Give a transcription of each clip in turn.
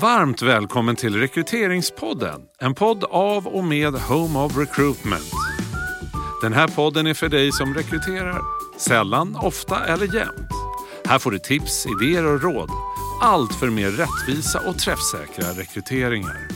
Varmt välkommen till Rekryteringspodden. En podd av och med Home of Recruitment. Den här podden är för dig som rekryterar. Sällan, ofta eller jämt. Här får du tips, idéer och råd. Allt för mer rättvisa och träffsäkra rekryteringar.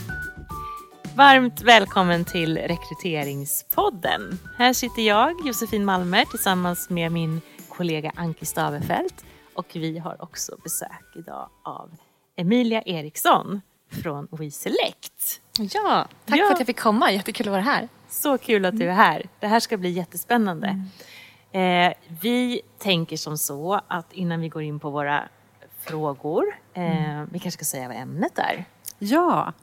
Varmt välkommen till Rekryteringspodden. Här sitter jag, Josefin Malmer, tillsammans med min kollega Anki Stavefelt. Och vi har också besök idag av Emilia Eriksson från WeSelect. Ja, tack Ja. för att jag fick komma. Jättekul att vara här. Så kul att du är här. Det här ska bli jättespännande. Eh, vi tänker som så att innan vi går in på våra frågor, eh, vi kanske ska säga vad ämnet är. Ja,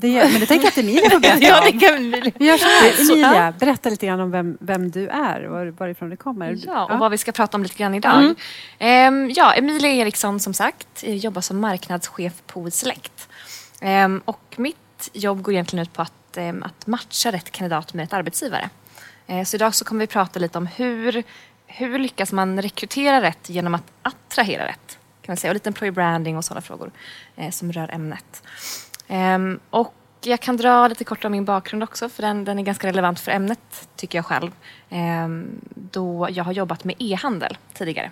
det, men det tänker jag att Emilia får berätta ja, det kan vi... Vi gör så här, Emilia, berätta lite grann om vem, vem du är och var- varifrån du kommer. Ja, och vad vi ska prata om lite grann idag. Ehm, ja, Emilia Eriksson som sagt, jobbar som marknadschef på Select. Ehm, och mitt jobb går egentligen ut på att, ehm, att matcha rätt kandidat med rätt arbetsgivare. Eh, så idag så kommer vi prata lite om hur, hur lyckas man rekrytera rätt genom att attrahera rätt. Kan man säga. Och lite employer branding och sådana frågor eh, som rör ämnet. Um, och jag kan dra lite kort om min bakgrund också för den, den är ganska relevant för ämnet tycker jag själv. Ehm, då jag har jobbat med e-handel tidigare.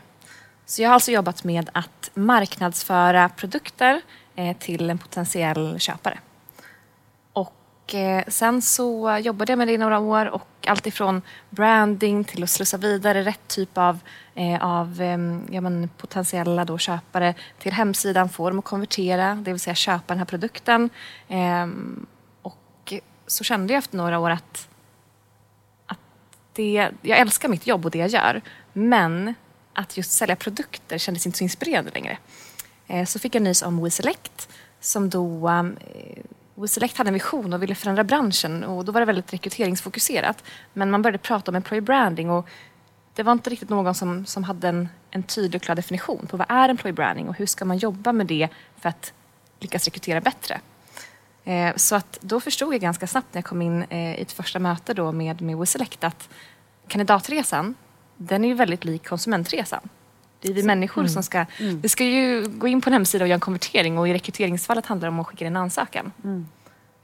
Så jag har alltså jobbat med att marknadsföra produkter eh, till en potentiell köpare. Och eh, sen så jobbade jag med det i några år och allt ifrån branding till att slussa vidare rätt typ av, eh, av ehm, ja, men potentiella då köpare till hemsidan, få dem att konvertera, det vill säga köpa den här produkten. Ehm, och så kände jag efter några år att, att det, jag älskar mitt jobb och det jag gör, men att just sälja produkter kändes inte så inspirerande längre. Eh, så fick jag nys om WeSelect som då ehm, eh, hade en vision och ville förändra branschen och då var det väldigt rekryteringsfokuserat. Men man började prata om employer branding och det var inte riktigt någon som, som hade en, en tydlig och klar definition på vad är employer branding och hur ska man jobba med det för att lyckas rekrytera bättre. Eh, Så att då förstod jag ganska snabbt när jag kom in eh, i ett första möte då med, med WeSelect att kandidatresan, den är ju väldigt lik konsumentresan. Det är vi människor som ska... Vi ska ju gå in på en hemsida och göra en konvertering och i rekryteringsfallet handlar det om att skicka in en ansökan.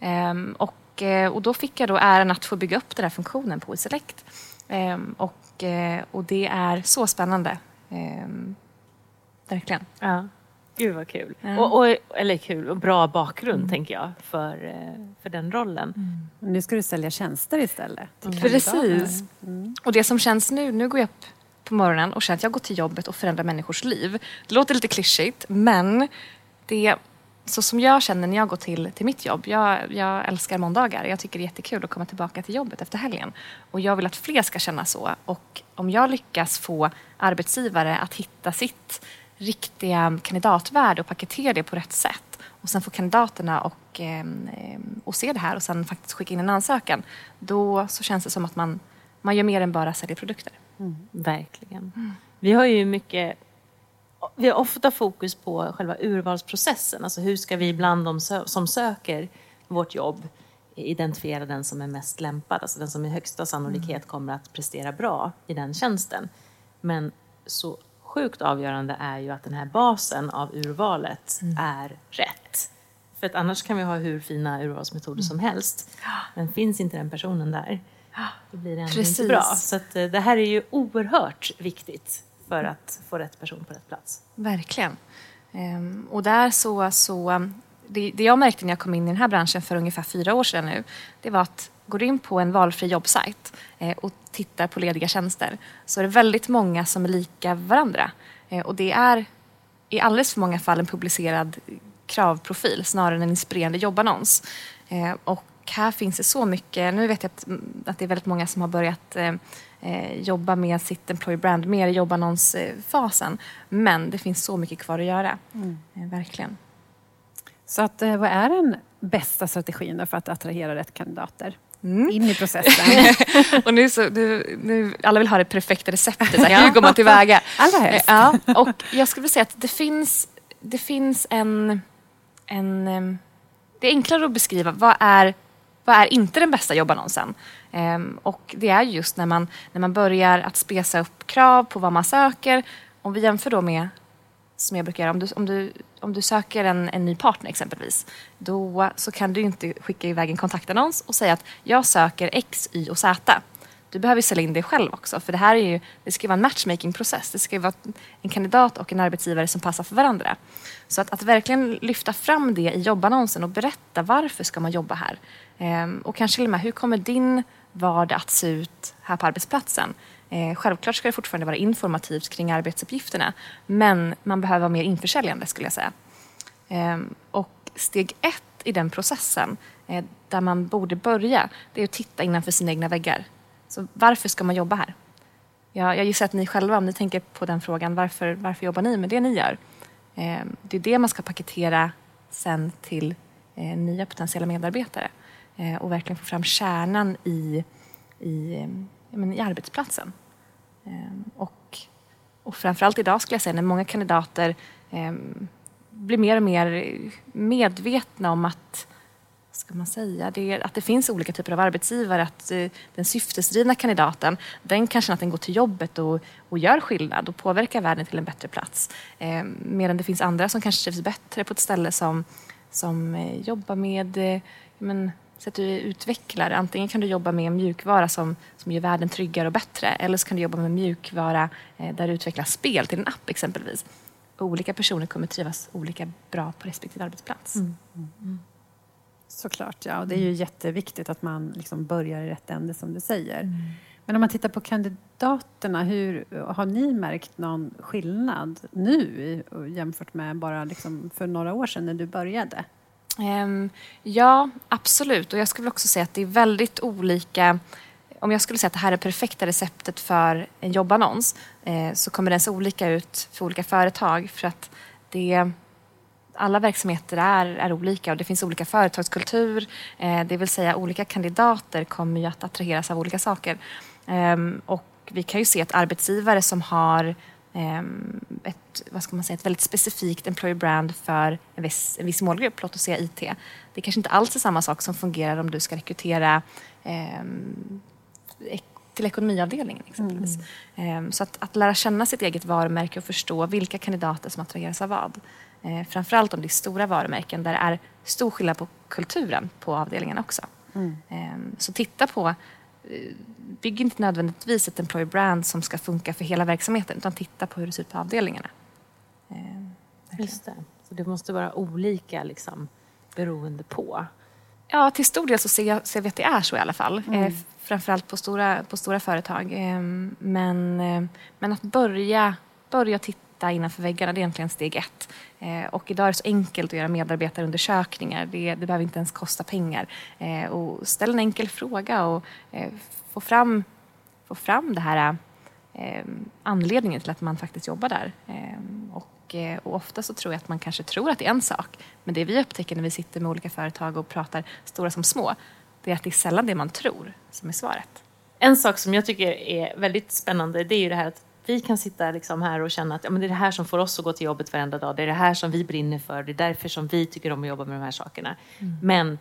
Ehm, och, eh, och då fick jag då äran att få bygga upp den här funktionen på WeSelect. Ehm, och, eh, och det är så spännande. Ehm, verkligen. Ja. Gud vad kul. Ja. Och, och, eller kul och bra bakgrund tänker jag för, eh, för den rollen. Nu ska du sälja tjänster istället. till Precis. kandidater. Och det som känns nu, nu går jag upp på morgonen och känner att jag går till jobbet och förändrar människors liv. Det låter lite klyschigt, men det så som jag känner när jag går till, till mitt jobb. Jag, jag älskar måndagar. Jag tycker det är jättekul att komma tillbaka till jobbet efter helgen. Och jag vill att fler ska känna så. Och om jag lyckas få arbetsgivare att hitta sitt riktiga kandidatvärde och paketera det på rätt sätt och sen få kandidaterna och, ehm, ehm, och se det här och sen faktiskt skicka in en ansökan. Då så känns det som att man, man gör mer än bara säljer produkter. Verkligen. Vi har ju mycket vi har ofta fokus på själva urvalsprocessen. Alltså hur ska vi bland de som söker vårt jobb identifiera den som är mest lämpad, alltså den som med högsta sannolikhet kommer att prestera bra i den tjänsten. Men så sjukt avgörande är ju att den här basen av urvalet är rätt. För att annars kan vi ha hur fina urvalsmetoder som helst. Men finns inte den personen där, då blir det ändå inte Precis. bra. Så att, eh, det här är ju oerhört viktigt för att få rätt person på rätt plats. Verkligen. Ehm, och där så, så det, det jag märkte när jag kom in i den här branschen för ungefär fyra år sedan nu, det var att går in på en valfri jobbsajt eh, och tittar på lediga tjänster så är det väldigt många som är lika varandra. Eh, och det är i alldeles för många fall en publicerad kravprofil snarare än en inspirerande jobbannons. Och här finns det så mycket, nu vet jag att, mm, att det är väldigt många som har börjat eh, eh, jobba med sitt employer brand mer i jobbannonsfasen. Men det finns så mycket kvar att göra. Eh, verkligen. Så att, eh, vad är den bästa strategin då för att attrahera rätt kandidater? Mm. In i processen. Och nu så, nu, nu, alla vill ha det perfekta receptet. Så här, hur går man tillväga? Allra helst. Eh, Ja, och jag skulle vilja säga att det finns, det finns en, en... Det är enklare att beskriva vad är, vad är inte den bästa jobbannonsen. Em, och det är just när man, när man börjar att spesa upp krav på vad man söker. Om vi jämför då med som jag brukar göra, om du, om du, om du söker en, en ny partner exempelvis, då så kan du inte skicka iväg en kontaktannons och säga att jag söker X, Y och Z. Du behöver sälja in dig själv också, för det här är ju, det ska vara en matchmaking-process. Det ska vara en kandidat och en arbetsgivare som passar för varandra. Så att, att verkligen lyfta fram det i jobbannonsen och berätta varför ska man jobba här? Ehm, och kanske till och med, hur kommer din vardag att se ut här på arbetsplatsen? Ehm, självklart ska det fortfarande vara informativt kring arbetsuppgifterna men man behöver vara mer införsäljande skulle jag säga. Ehm, och steg ett i den processen, eh, där man borde börja, det är att titta innanför sina egna väggar. Så varför ska man jobba här? Jag, jag gissar att ni själva, om ni tänker på den frågan, varför, varför jobbar ni med det ni gör? Eh, det är det man ska paketera sen till eh, nya potentiella medarbetare eh, och verkligen få fram kärnan i, i, i arbetsplatsen. Ehm, och, och framförallt idag skulle jag säga när många kandidater eh, blir mer och mer medvetna om att ska man säga, det är, att det finns olika typer av arbetsgivare. Att eh, den syftesdrivna kandidaten, den kan känna att den går till jobbet och, och gör skillnad och påverkar världen till en bättre plats. Eh, medan det finns andra som kanske trivs bättre på ett ställe som, som eh, jobbar med eh, men, så att du utvecklar. Antingen kan du jobba med mjukvara som, som gör världen tryggare och bättre eller så kan du jobba med mjukvara eh, där du utvecklar spel till en app exempelvis. olika personer kommer trivas olika bra på respektive arbetsplats. Mm. Mm. mm. Såklart, ja. Och det är ju jätteviktigt att man liksom börjar i rätt ände som du säger. Mm. Men om man tittar på kandidaterna, hur, har ni märkt någon skillnad nu jämfört med bara liksom för några år sedan när du började? Um, ja, absolut. Och jag skulle också säga att det är väldigt olika. Om jag skulle säga att det här är perfekta receptet för en jobbannons eh, så kommer den se olika ut för olika företag för att det alla verksamheter är, är olika och det finns olika företagskultur. Eh, det vill säga olika kandidater kommer ju att attraheras av olika saker. Eh, och vi kan ju se att arbetsgivare som har Ehm, ett, vad ska man säga, ett väldigt specifikt employer brand för en viss, en viss målgrupp, låt oss säga IT. Det kanske inte alls är samma sak som fungerar om du ska rekrytera eh, till ekonomiavdelningen exempelvis. Mm. Eh, så att, att lära känna sitt eget varumärke och förstå vilka kandidater som attraheras av vad. Eh, framförallt om det är stora varumärken där det är stor skillnad på kulturen på avdelningen också. Mm. Eh, så titta på bygg inte nödvändigtvis ett employer brand som ska funka för hela verksamheten utan titta på hur det ser ut på avdelningarna. Eh, Just det. Så det måste vara olika liksom, beroende på? Ja, till stor del så ser, jag, ser vi att det är så i alla fall. Mm. Eh, framförallt på stora, på stora företag. Eh, men, eh, men att börja, börja titta titta innanför väggarna, det är egentligen steg ett. Eh, och idag är det så enkelt att göra medarbetarundersökningar. Det, det behöver inte ens kosta pengar. Eh, och ställ en enkel fråga och eh, få, fram, få fram det här anledningen till att man faktiskt jobbar där. Och, och ofta så tror jag att man kanske tror att det är en sak. Men det vi upptäcker när vi sitter med olika företag och pratar, stora som små, det är att det är sällan det man tror som är svaret. En sak som jag tycker är väldigt spännande det är ju det här att vi kan sitta liksom här och känna att ja, men det är det här som får oss att gå till jobbet varenda dag. Det är det här som vi brinner för. Det är därför som vi tycker om att jobba med de här sakerna. Mm. Men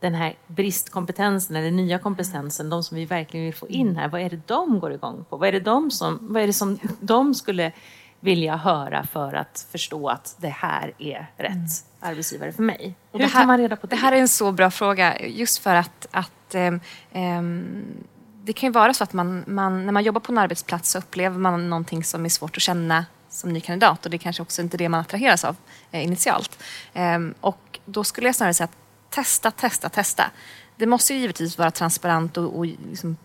den här bristkompetensen eller nya kompetensen, de som vi verkligen vill få in här, vad är det de går igång på? Vad är det, de som, vad är det som de skulle vilja höra för att förstå att det här är rätt mm. arbetsgivare för mig? Och Hur tar man reda på det? Det här är en så bra fråga, just för att, att um, um, det kan ju vara så att man, man, när man jobbar på en arbetsplats så upplever man någonting som är svårt att känna som ny kandidat och det är kanske också inte det man attraheras av eh, initialt. Ehm, och då skulle jag snarare säga att testa, testa, testa. Det måste ju givetvis vara transparent och, och liksom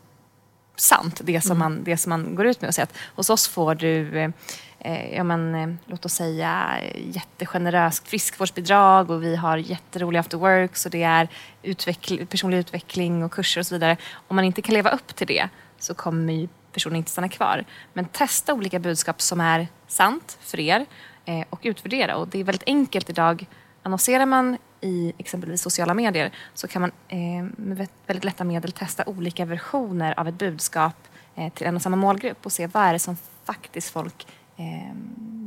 sant, det som, mm. man, det som man går ut med och säger att hos oss får du eh, eh, Eh, ja, men, eh, låt oss säga eh, jättegeneröst friskvårdsbidrag och vi har jätteroliga after och det är utveckl personlig utveckling och kurser och så vidare. Om man inte kan leva upp till det så kommer ju personen inte stanna kvar. Men testa olika budskap som är sant för er eh, och utvärdera. Och det är väldigt enkelt idag. Annonserar man i exempelvis sociala medier så kan man eh, med väldigt lätta medel testa olika versioner av ett budskap eh, till en och samma målgrupp och se vad är det som faktiskt folk eh,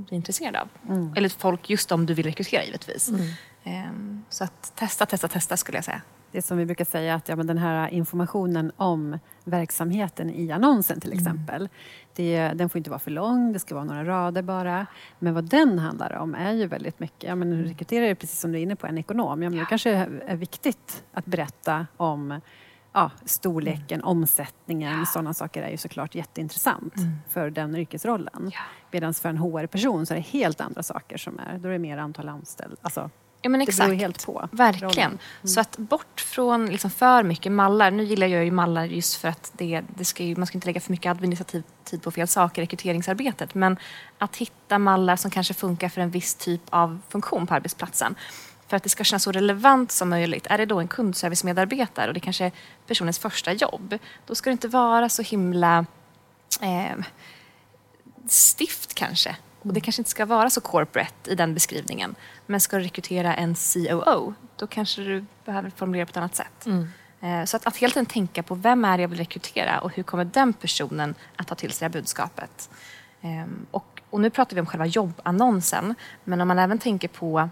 blir intresserade av. Mm. Eller folk just de du vill rekrytera givetvis. Mm. Eh, så att testa, testa, testa skulle jag säga. Det är som vi brukar säga att ja, men den här informationen om verksamheten i annonsen till exempel. Det, den får inte vara för lång, det ska vara några rader bara. Men vad den handlar om är ju väldigt mycket, ja men rekrytera är precis som du är inne på, en ekonom. Ja, men det kanske är viktigt att berätta om ja, storleken, mm. omsättningen, ja. sådana saker är ju såklart jätteintressant mm. för den yrkesrollen. Ja. Medan för en HR-person så är det helt andra saker som är, då är det mer antal anställda. Alltså, Ja, men exakt. Det beror helt på. Verkligen. Mm. Så att bort från liksom för mycket mallar. Nu gillar jag ju mallar just för att det, det ska ju, man ska inte lägga för mycket administrativ tid på fel saker i rekryteringsarbetet. Men att hitta mallar som kanske funkar för en viss typ av funktion på arbetsplatsen. För att det ska kännas så relevant som möjligt. Är det då en kundservicemedarbetare och det kanske är personens första jobb. Då ska det inte vara så himla eh, stift kanske. Och det kanske inte ska vara så corporate i den beskrivningen. Men ska du rekrytera en COO, då kanske du behöver formulera på ett annat sätt. Mm. Eh, så att, att hela tiden tänka på vem är det jag vill rekrytera och hur kommer den personen att ta till sig det här budskapet. Ehm, och, och nu pratar vi om själva jobbannonsen, men om man även tänker på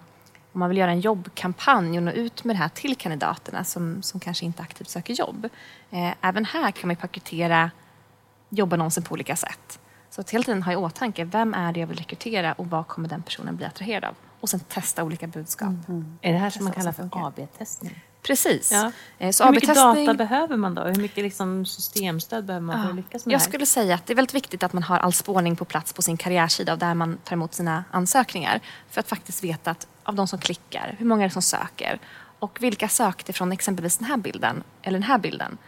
om man vill göra en jobbkampanj och nå ut med det här till kandidaterna som, som kanske inte aktivt söker jobb. Eh, även här kan man paketera jobbannonsen på olika sätt. Så att hela tiden ha i åtanke, vem är det jag vill rekrytera och vad kommer den personen bli attraherad av? Och sen testa olika budskap. Mm. Mm. Är det här som man kallar för AB-testning? Precis. Ja. Eh, så hur mycket data behöver man då? Hur mycket liksom systemstöd behöver man för att lyckas med Jag det här? skulle säga att det är väldigt viktigt att man har all spårning på plats på sin karriärsida där man tar emot sina ansökningar. För att faktiskt veta att av de som klickar, hur många är det som söker? Och vilka sökte från exempelvis den här bilden eller den här bilden?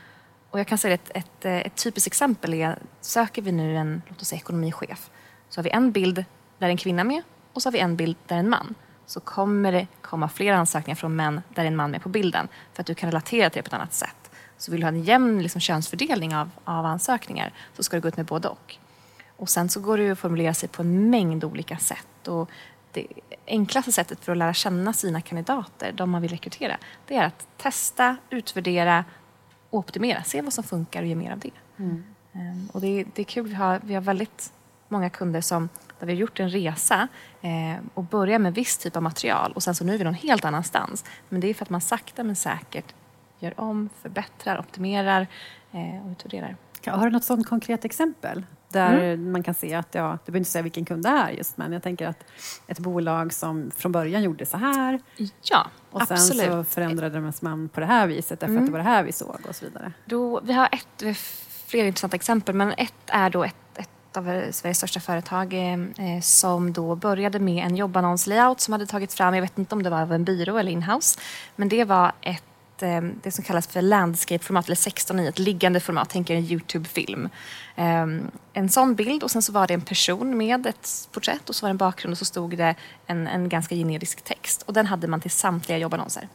Och jag kan säga att ett, ett, ett typiskt exempel är, söker vi nu en låt oss säga, ekonomichef så har vi en bild där en kvinna är med och så har vi en bild där en man. Så kommer det komma fler ansökningar från män där en man är med på bilden för att du kan relatera till det på ett annat sätt. Så vill du ha en jämn liksom, könsfördelning av, av ansökningar så ska du gå ut med både och. Och sen så går det att formulera sig på en mängd olika sätt. Och det enklaste sättet för att lära känna sina kandidater, de man vill rekrytera, det är att testa, utvärdera och optimera. Se vad som funkar och ge mer av det. Mm. Um, och det, det är kul, vi har, vi har väldigt många kunder som där vi har gjort en resa eh, och börjar med viss typ av material och sen så nu är vi någon helt annanstans. Men det är för att man sakta men säkert gör om, förbättrar, optimerar eh, och utvärderar. Har du något sådant konkret exempel? Där mm. man kan se att, ja, du behöver inte säga vilken kund det är just, men jag tänker att ett bolag som från början gjorde så här. Ja, och sen absolut. så förändrade man på det här viset därför mm. att det var det här vi såg och så vidare. Då, vi har ett, flera intressanta exempel, men ett är då ett, ett av Sveriges största företag eh, eh, som då började med en jobbannonslayout som hade tagits fram, jag vet inte om det var av en byrå eller inhouse, men det var ett eh, det som kallas för landscape-format, eller 16 i ett liggande format, tänk er en Youtube-film. Eh, en sån bild och sen så var det en person med ett porträtt och så var det en bakgrund och så stod det en, en ganska generisk text. Och den hade man till samtliga jobbannonser.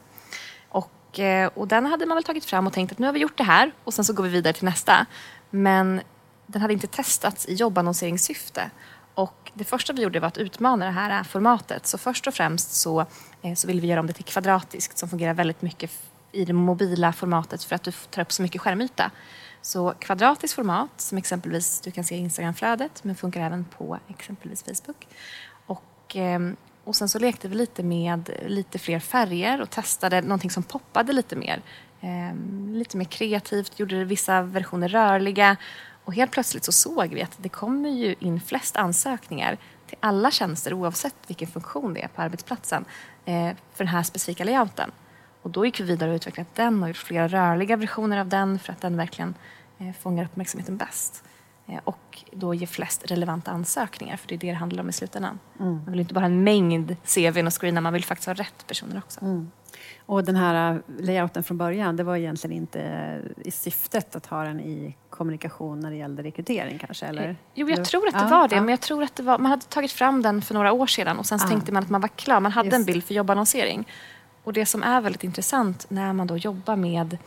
Och, och den hade man väl tagit fram och tänkt att nu har vi gjort det här och sen så går vi vidare till nästa. Men den hade inte testats i jobbannonseringssyfte. Och det första vi gjorde var att utmana det här formatet. Så först och främst så, eh, så ville vi göra om det till kvadratiskt som fungerar väldigt mycket i det mobila formatet för att du tar upp så mycket skärmyta. Så kvadratiskt format som exempelvis du kan se i Instagramflödet men funkar även på exempelvis Facebook. Och, ehm, och sen så lekte vi lite med lite fler färger och testade någonting som poppade lite mer. Ehm, lite mer kreativt, gjorde vissa versioner rörliga och helt plötsligt så såg vi att det kommer ju in flest ansökningar till alla tjänster oavsett vilken funktion det är på arbetsplatsen eh, för den här specifika layouten. Och då gick vi vidare och utvecklade den och gjort flera rörliga versioner av den för att den verkligen eh, fångar uppmärksamheten bäst. Eh, och då ger flest relevanta ansökningar, för det är det det handlar om i slutändan. Mm. Man vill inte bara ha en mängd CVn och screena, man vill faktiskt ha rätt personer också. Mm. Och den här eh, layouten från början, det var egentligen inte i syftet att ha den i kommunikation när det gällde rekrytering kanske? Eller? Jo, jag tror att det var det. Ja. Men jag tror att det var, man hade tagit fram den för några år sedan och sen så tänkte man att man var klar. Man hade Just. en bild för jobbannonsering. Och det som är väldigt intressant när man då jobbar med, eh,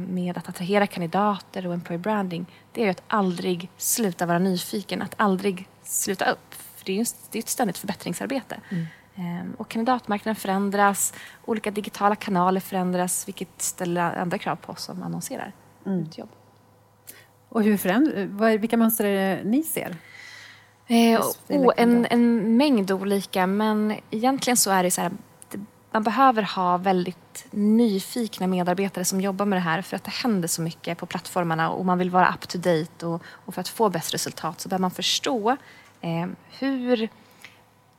med att attrahera kandidater och employer branding, det är att aldrig sluta vara nyfiken, att aldrig sluta upp. För det är ju det är ett ständigt förbättringsarbete. Mm. Ehm, och kandidatmarknaden förändras, olika digitala kanaler förändras, vilket ställer andra krav på oss som annonserar mm. jobb. Och hur förändrar, vilka mönster är det ni ser? Eh, oh, en, en mängd olika, men egentligen så är det så här man behöver ha väldigt nyfikna medarbetare som jobbar med det här för att det händer så mycket på plattformarna och man vill vara up to date och, och för att få bäst resultat så behöver man förstå eh, hur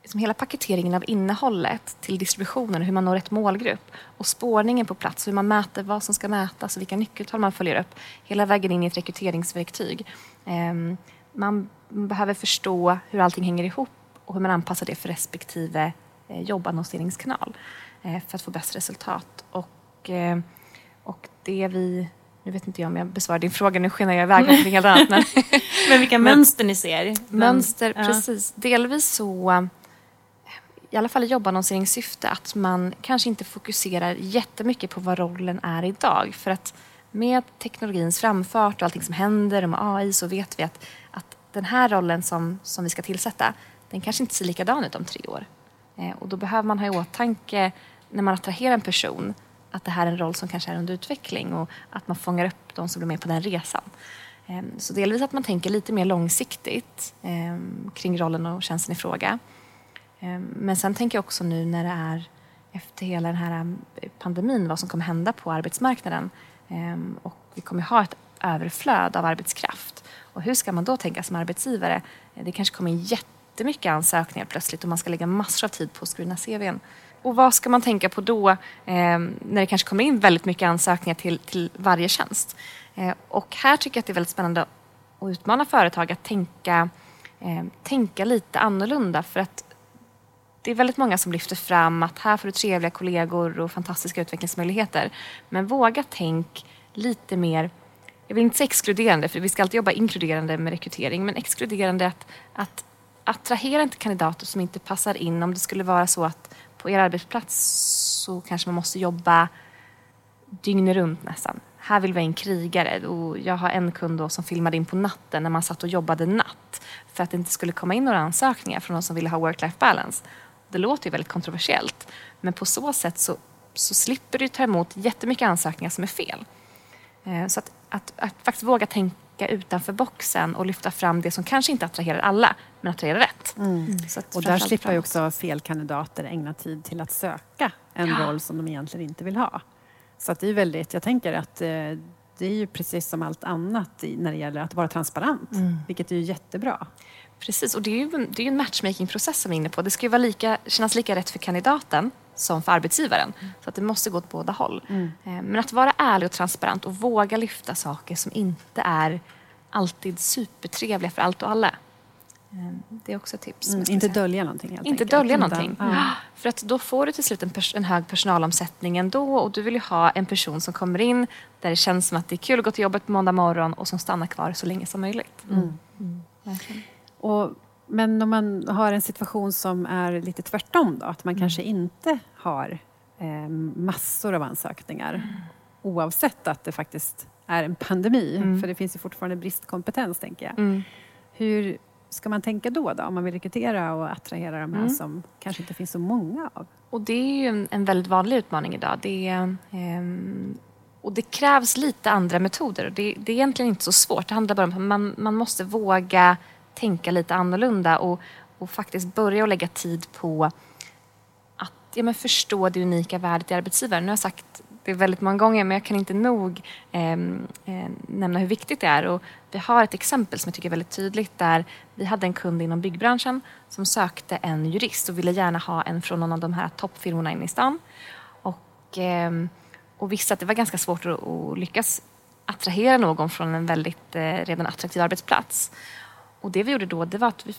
liksom hela paketeringen av innehållet till distributionen, hur man når rätt målgrupp och spårningen på plats, hur man mäter vad som ska mätas och vilka nyckeltal man följer upp, hela vägen in i ett rekryteringsverktyg. Eh, man behöver förstå hur allting hänger ihop och hur man anpassar det för respektive jobbannonseringskanal eh, för att få bäst resultat. Och, eh, och det vi nu vet inte jag om jag besvarar din fråga, nu skenar jag iväg någonting helt annat. Men, men vilka mönster ni ser? Mönster, men, precis. Ja. Delvis så, i alla fall i jobbannonseringssyfte, att man kanske inte fokuserar jättemycket på vad rollen är idag. För att med teknologins framfart och allting som händer och med AI så vet vi att, att den här rollen som, som vi ska tillsätta, den kanske inte ser likadan ut om tre år. Eh, och då behöver man ha i åtanke när man attraherar en person att det här är en roll som kanske är under utveckling och att man fångar upp de som blir med på den resan. Ehm, så delvis att man tänker lite mer långsiktigt ehm, kring rollen och tjänsten i fråga. Ehm, men sen tänker jag också nu när det är efter hela den här eh, pandemin vad som kommer hända på arbetsmarknaden och vi kommer ha ett överflöd av arbetskraft. Och hur ska man då tänka som arbetsgivare? Eh, det kanske kommer in jättemycket ansökningar plötsligt och man ska lägga massor av tid på att screena CVn. Och vad ska man tänka på då eh, när det kanske kommer in väldigt mycket ansökningar till, till varje tjänst? Eh, och här tycker jag att det är väldigt spännande att utmana företag att tänka, eh, tänka lite annorlunda för att det är väldigt många som lyfter fram att här får du trevliga kollegor och fantastiska utvecklingsmöjligheter. Men våga tänk lite mer jag vill inte säga exkluderande, för vi ska alltid jobba inkluderande med rekrytering, men exkluderande att, att attrahera inte kandidater som inte passar in. Om det skulle vara så att på er arbetsplats så kanske man måste jobba dygnet runt nästan. Här vill vi ha in krigare och jag har en kund då som filmade in på natten när man satt och jobbade natt för att det inte skulle komma in några ansökningar från de som ville ha work-life balance. Det låter ju väldigt kontroversiellt men på så sätt så, så slipper du ta emot jättemycket ansökningar som är fel. Eh, så att, att, att faktiskt våga tänka utanför boxen och lyfta fram det som kanske inte attraherar alla, men attraherar rätt. Mm. mm. och där slipper ju också fel kandidater ägna tid till att söka en ja. roll som de egentligen inte vill ha. Så att det är väldigt, jag tänker att eh, det är ju precis som allt annat när det gäller att vara transparent, mm. vilket är ju jättebra. Precis, och det är ju, det är en matchmakingprocess som vi är inne på. Det ska ju vara lika, kännas lika rätt för kandidaten som för arbetsgivaren. Mm. Så att det måste gå åt båda håll. Mm. Eh, men att vara ärlig och transparent och våga lyfta saker som inte är alltid supertrevliga för allt och alla. Eh, det är också ett tips. Mm, inte dölja någonting Inte enkelt. dölja någonting. Ja. För att då får du till slut en, en, hög personalomsättning ändå och du vill ju ha en person som kommer in där det känns som att det är kul att gå till jobbet på måndag morgon och som stannar kvar så länge som möjligt. Mm. Mm. Och men om man har en situation som är lite tvärtom då, att man mm. kanske inte har eh, massor av ansökningar mm. oavsett att det faktiskt är en pandemi, mm. för det finns ju fortfarande bristkompetens tänker jag. Mm. Hur ska man tänka då, då om man vill rekrytera och attrahera de här mm. som kanske inte finns så många av? Och det är ju en, en väldigt vanlig utmaning idag. Det är, um, och det krävs lite andra metoder. Det, det, är egentligen inte så svårt. Det handlar bara om att man, man måste våga tänka lite annorlunda och, och faktiskt börja lägga tid på att ja, men förstå det unika värdet i arbetsgivaren. Nu har jag sagt det väldigt många gånger men jag kan inte nog eh, nämna hur viktigt det är. Och vi har ett exempel som jag tycker är väldigt tydligt där vi hade en kund inom byggbranschen som sökte en jurist och ville gärna ha en från någon av de här toppfirmorna inne i stan. Och, eh, och visste att det var ganska svårt att, att lyckas attrahera någon från en väldigt eh, redan attraktiv arbetsplats. Och det vi gjorde då det var att vi,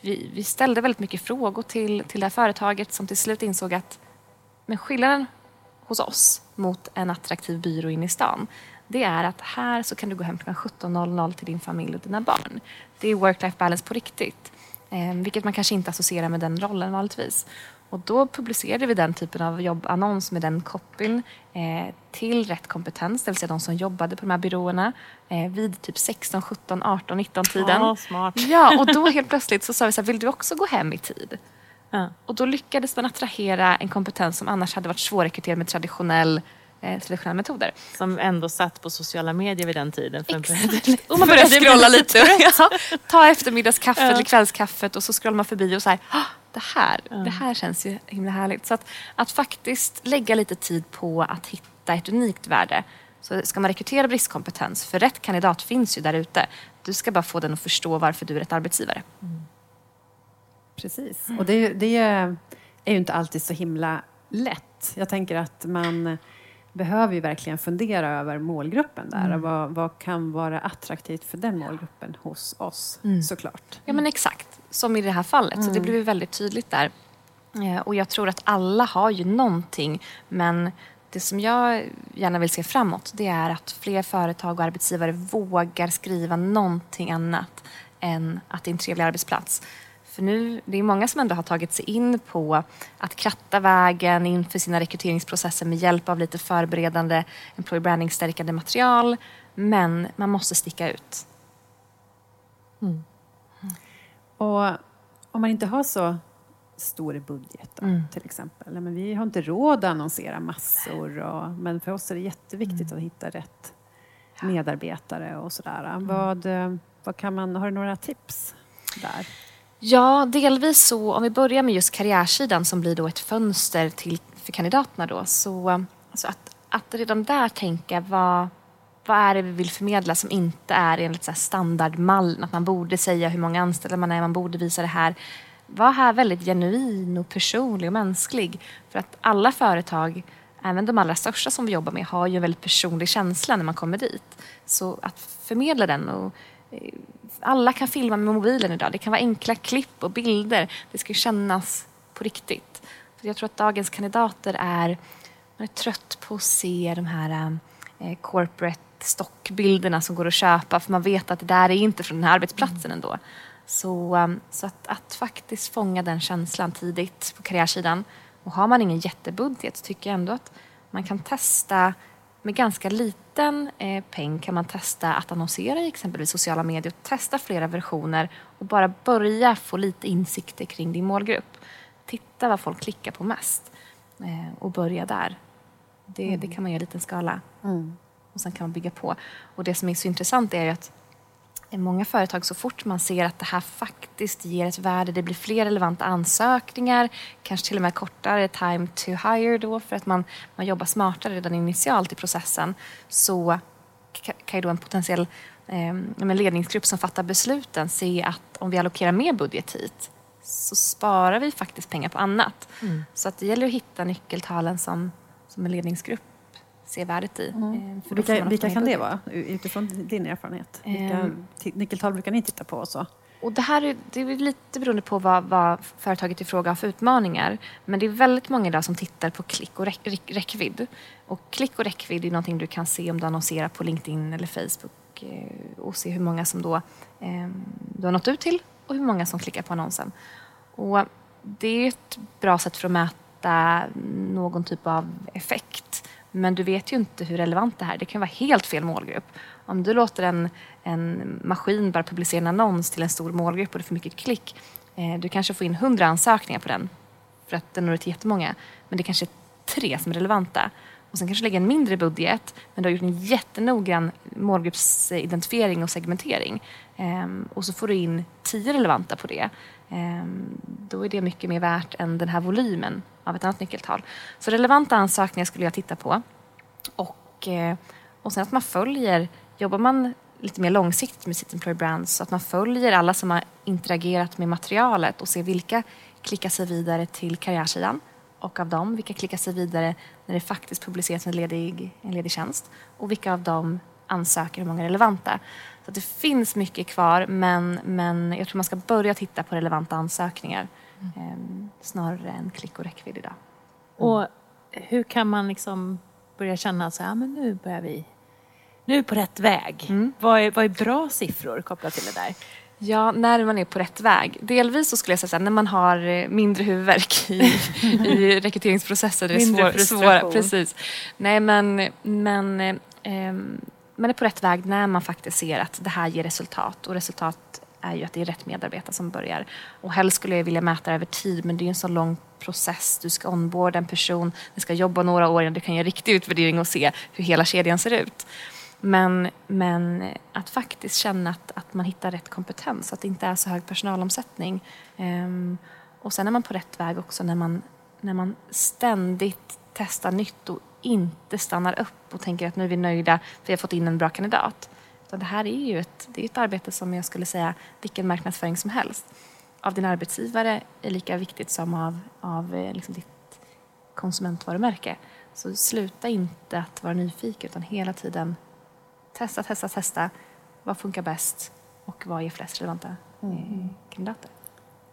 vi, vi, ställde väldigt mycket frågor till, till det här företaget som till slut insåg att men skillnaden hos oss mot en attraktiv byrå inne i stan det är att här så kan du gå hem klockan 17.00 till din familj och dina barn. Det är work-life balance på riktigt. Eh, vilket man kanske inte associerar med den rollen vanligtvis. Och då publicerade vi den typen av jobbannons med den copyn eh, till rätt kompetens, det vill säga de som jobbade på de här byråerna eh, vid typ 16, 17, 18, 19 tiden. Oh, smart. Ja, och då helt plötsligt så sa vi så här, vill du också gå hem i tid? Ja. Och då lyckades man attrahera en kompetens som annars hade varit svårrekryterad med traditionell eh, traditionella metoder. Som ändå satt på sociala medier vid den tiden. För Exakt. och man började scrolla lite. ja, ta eftermiddagskaffet eller kvällskaffet och så scrollar man förbi och så här, det här, det här känns ju himla härligt. Så att, att faktiskt lägga lite tid på att hitta ett unikt värde. Så ska man rekrytera bristkompetens, för rätt kandidat finns ju där ute. Du ska bara få den att förstå varför du är rätt arbetsgivare. Precis. Och det, det är ju inte alltid så himla lätt. Jag tänker att man behöver ju verkligen fundera över målgruppen där Mm. och vad, vad kan vara attraktivt för den målgruppen hos oss Mm. såklart. Ja men exakt, som i det här fallet. Så det blev ju väldigt tydligt där. Eh, Och jag tror att alla har ju någonting men det som jag gärna vill se framåt det är att fler företag och arbetsgivare vågar skriva någonting annat än att det är en trevlig arbetsplats. För nu, det är många som ändå har tagit sig in på att kratta vägen inför sina rekryteringsprocesser med hjälp av lite förberedande employer branding-stärkande material. Men man måste sticka ut. Och om man inte har så stor budget då, Mm. till exempel. Men vi har inte råd att annonsera massor. Och, men för oss är det jätteviktigt att hitta rätt medarbetare och sådär. Vad, eh, vad kan man, har du några tips där? Ja, delvis så. Om vi börjar med just karriärsidan som blir då ett fönster till, för kandidaterna då. Så alltså att, att redan där tänka vad, vad är det vi vill förmedla som inte är enligt så standardmallen. Att man borde säga hur många anställda man är, man borde visa det här. Var här väldigt genuin och personlig och mänsklig. För att alla företag, även de allra största som vi jobbar med, har ju en väldigt personlig känsla när man kommer dit. Så att förmedla den och eh, alla kan filma med mobilen idag. Det kan vara enkla klipp och bilder. Det ska kännas på riktigt. För jag tror att dagens kandidater är, man är trött på att se de här eh, corporate stockbilderna som går att köpa för man vet att det där är inte från den här arbetsplatsen ändå. Så, um, så att, att faktiskt fånga den känslan tidigt på karriärsidan. Och har man ingen jättebudget så tycker jag ändå att man kan testa med ganska liten eh, peng kan man testa att annonsera i exempelvis sociala medier och testa flera versioner och bara börja få lite insikter kring din målgrupp. Titta vad folk klickar på mest eh, och börja där. Det, det kan man göra i liten skala och sen kan man bygga på. Och det som är så intressant är att i många företag så fort man ser att det här faktiskt ger ett värde, det blir fler relevanta ansökningar, kanske till och med kortare time to hire då för att man, man jobbar smartare redan initialt i processen så ka- kan ju då en potentiell eh, ledningsgrupp som fattar besluten se att om vi allokerar mer budget hit så sparar vi faktiskt pengar på annat. Så att det gäller att hitta nyckeltalen som, som en ledningsgrupp ser värdet i. eh, för Vilka, vilka kan det vara utifrån din erfarenhet? Vilka ti- nyckeltal brukar ni titta på? Och så? Och det här är, det är lite beroende på vad, vad företaget i fråga har för utmaningar. Men det är väldigt många idag som tittar på klick och räck, räck, räckvidd. Och klick och räckvidd är någonting du kan se om du annonserar på LinkedIn eller Facebook eh, och se hur många som då eh, du har nått ut till och hur många som klickar på annonsen. Och det är ett bra sätt för att mäta någon typ av effekt. Men du vet ju inte hur relevant det här är. Det kan vara helt fel målgrupp. Om du låter en, en maskin bara publicera en annons till en stor målgrupp och det får mycket klick. Eh, du kanske får in hundra ansökningar på den för att den når ut till jättemånga. Men det kanske är tre som är relevanta. Och sen kanske lägga en mindre budget men du har gjort en jättenoggrann målgruppsidentifiering och segmentering. Ehm, och så får du in tio relevanta på det. Ehm, då är det mycket mer värt än den här volymen av ett annat nyckeltal. Så relevanta ansökningar skulle jag titta på. Och, eh, och sen att man följer, jobbar man lite mer långsiktigt med sitt employer brand så att man följer alla som har interagerat med materialet och ser vilka klickar sig vidare till karriärsidan och av dem vilka klickar sig vidare när det faktiskt publiceras en ledig, en ledig tjänst och vilka av dem ansöker hur många relevanta. Så det finns mycket kvar men, men jag tror man ska börja titta på relevanta ansökningar eh, snarare än klick och räckvidd idag. Och hur kan man liksom börja känna att men nu börjar vi, nu är vi på rätt väg. Vad, är, vad är bra siffror kopplat till det där? Ja, när man är på rätt väg. Delvis så skulle jag säga när man har eh, mindre huvudvärk i, i rekryteringsprocessen. Mindre svår, frustration. svår, precis. Nej, men, men eh, man är på rätt väg när man faktiskt ser att det här ger resultat. Och resultat är ju att det är rätt medarbetare som börjar. Och helst skulle jag vilja mäta det över tid, men det är en så lång process. Du ska onboarda en person, du ska jobba några år innan du kan göra riktig utvärdering och se hur hela kedjan ser ut. Men, men att faktiskt känna att, att man hittar rätt kompetens, att det inte är så hög personalomsättning. Um, och sen är man på rätt väg också när man, när man ständigt testar nytt och inte stannar upp och tänker att nu är vi nöjda för vi har fått in en bra kandidat. Så det här är ju ett, det är ett arbete som jag skulle säga vilken marknadsföring som helst av din arbetsgivare är lika viktigt som av, av eh, liksom ditt konsumentvarumärke. Så sluta inte att vara nyfiken utan hela tiden testa, testa, testa. Vad funkar bäst och vad ger flest relevanta mm. kandidater?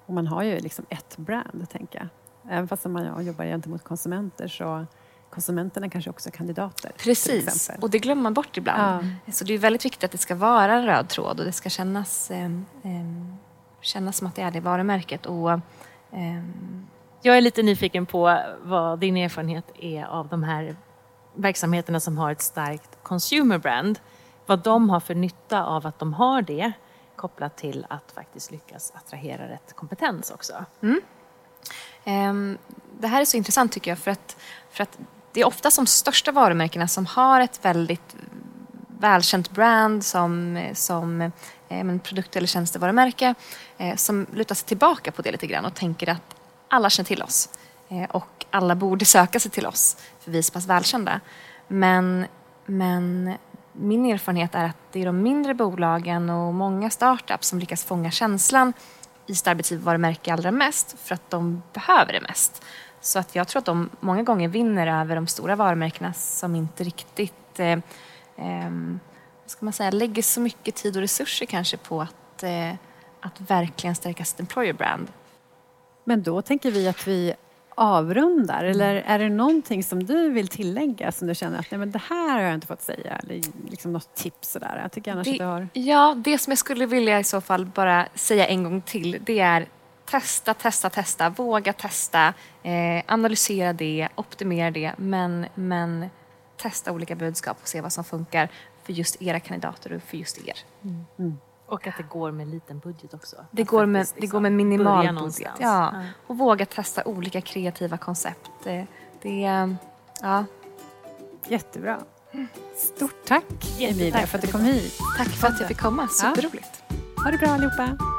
Och man har ju liksom ett brand, tänker jag. Även fast man jobbar gentemot konsumenter så konsumenterna kanske också är kandidater. Precis, och det glömmer man bort ibland. Ja. Så det är väldigt viktigt att det ska vara en röd tråd och det ska kännas, eh, eh, kännas som att det är det varumärket. Och, eh, jag är lite nyfiken på vad din erfarenhet är av de här verksamheterna som har ett starkt consumer brand. Vad de har för nytta av att de har det kopplat till att faktiskt lyckas attrahera rätt kompetens också. Mm. Um, det här är så intressant tycker jag för att, för att det är ofta de största varumärkena som har ett väldigt välkänt brand som, som eh, produkt eller tjänstevarumärke eh, som lutar sig tillbaka på det lite grann och tänker att alla känner till oss eh, och alla borde söka sig till oss för vi är så pass välkända. Men, men min erfarenhet är att det är de mindre bolagen och många startups som lyckas fånga känslan i sitt arbetsgivarvarumärke allra mest för att de behöver det mest. Så att jag tror att de många gånger vinner över de stora varumärkena som inte riktigt eh, eh, ska man säga, lägger så mycket tid och resurser kanske på att, eh, att verkligen stärka sitt employer brand. Men då tänker vi att vi avrundar? Mm. Eller är det någonting som du vill tillägga som du känner att nej, men det här har jag inte fått säga? Eller liksom något tips sådär? Jag tycker annars det, att du har... Ja, det som jag skulle vilja i så fall bara säga en gång till det är testa, testa, testa, våga testa, eh, analysera det, optimera det men, men testa olika budskap och se vad som funkar för just era kandidater och för just er. Mm. Mm. Och att det går med liten budget också. Det, går med, liksom det går med minimal budget. Ja. ja. Och våga testa olika kreativa koncept. Det, det, ja. Jättebra. Stort tack Emilia för att du kom hit. Tack för att jag fick komma. Superroligt. Ja. Ha det bra allihopa.